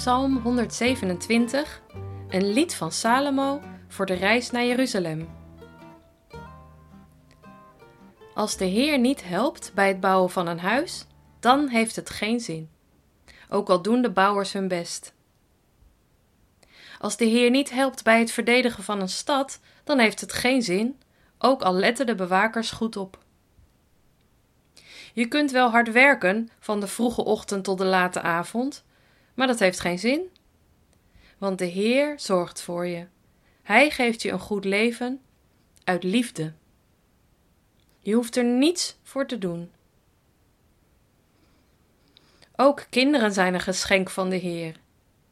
Psalm 127, een lied van Salomo voor de reis naar Jeruzalem. Als de Heer niet helpt bij het bouwen van een huis, dan heeft het geen zin, ook al doen de bouwers hun best. Als de Heer niet helpt bij het verdedigen van een stad, dan heeft het geen zin, ook al letten de bewakers goed op. Je kunt wel hard werken van de vroege ochtend tot de late avond, maar dat heeft geen zin. Want de Heer zorgt voor je. Hij geeft je een goed leven uit liefde. Je hoeft er niets voor te doen. Ook kinderen zijn een geschenk van de Heer.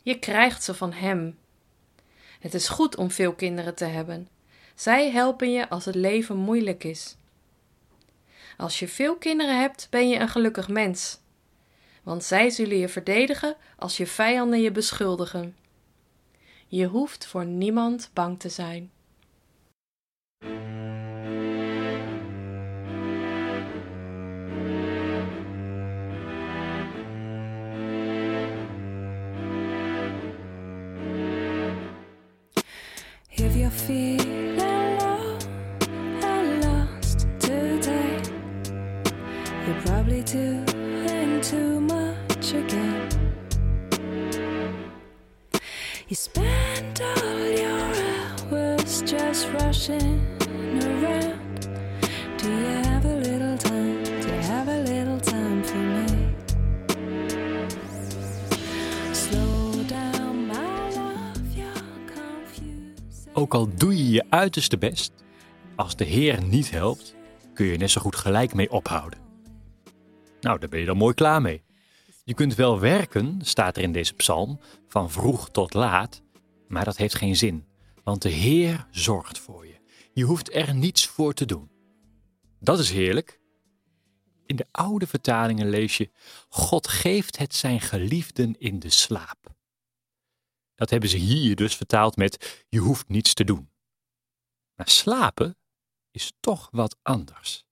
Je krijgt ze van Hem. Het is goed om veel kinderen te hebben. Zij helpen je als het leven moeilijk is. Als je veel kinderen hebt, ben je een gelukkig mens. Want zij zullen je verdedigen als je vijanden je beschuldigen. Je hoeft voor niemand bang te zijn. You spend all your hours just rushing around. Do you have a little time? Do you have a little time for me? Slow down, my love, you're confused. Ook al doe je je uiterste best, als de Heer niet helpt, kun je net zo goed gelijk mee ophouden. Nou, daar ben je dan mooi klaar mee. Je kunt wel werken, staat er in deze psalm, van vroeg tot laat, maar dat heeft geen zin, want de Heer zorgt voor je. Je hoeft er niets voor te doen. Dat is heerlijk. In de oude vertalingen lees je: God geeft het zijn geliefden in de slaap. Dat hebben ze hier dus vertaald met: je hoeft niets te doen. Maar slapen is toch wat anders.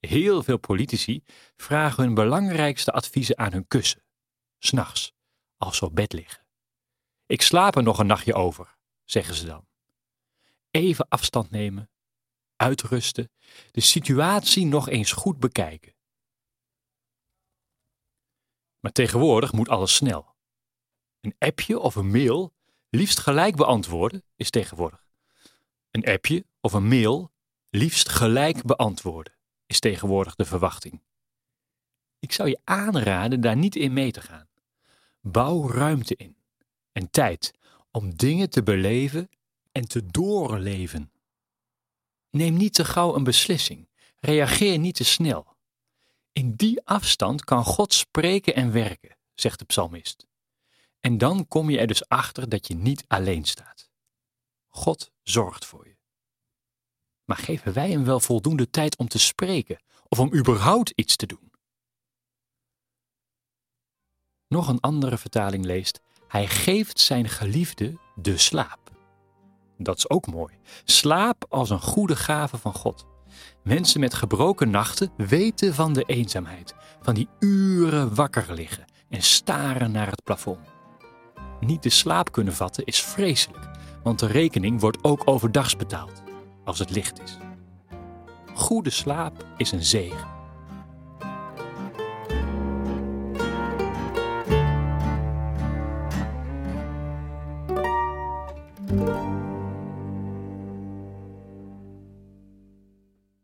Heel veel politici vragen hun belangrijkste adviezen aan hun kussen, s'nachts, als ze op bed liggen. Ik slaap er nog een nachtje over, zeggen ze dan. Even afstand nemen, uitrusten, de situatie nog eens goed bekijken. Maar tegenwoordig moet alles snel. Een appje of een mail liefst gelijk beantwoorden is tegenwoordig. Een appje of een mail liefst gelijk beantwoorden is tegenwoordig de verwachting. Ik zou je aanraden daar niet in mee te gaan. Bouw ruimte in en tijd om dingen te beleven en te doorleven. Neem niet te gauw een beslissing. Reageer niet te snel. In die afstand kan God spreken en werken, zegt de psalmist. En dan kom je er dus achter dat je niet alleen staat. God zorgt voor je. Maar geven wij hem wel voldoende tijd om te spreken of om überhaupt iets te doen? Nog een andere vertaling leest: Hij geeft zijn geliefde de slaap. Dat is ook mooi. Slaap als een goede gave van God. Mensen met gebroken nachten weten van de eenzaamheid, van die uren wakker liggen en staren naar het plafond. Niet de slaap kunnen vatten is vreselijk, want de rekening wordt ook overdags betaald, als het licht is. Goede slaap is een zegen.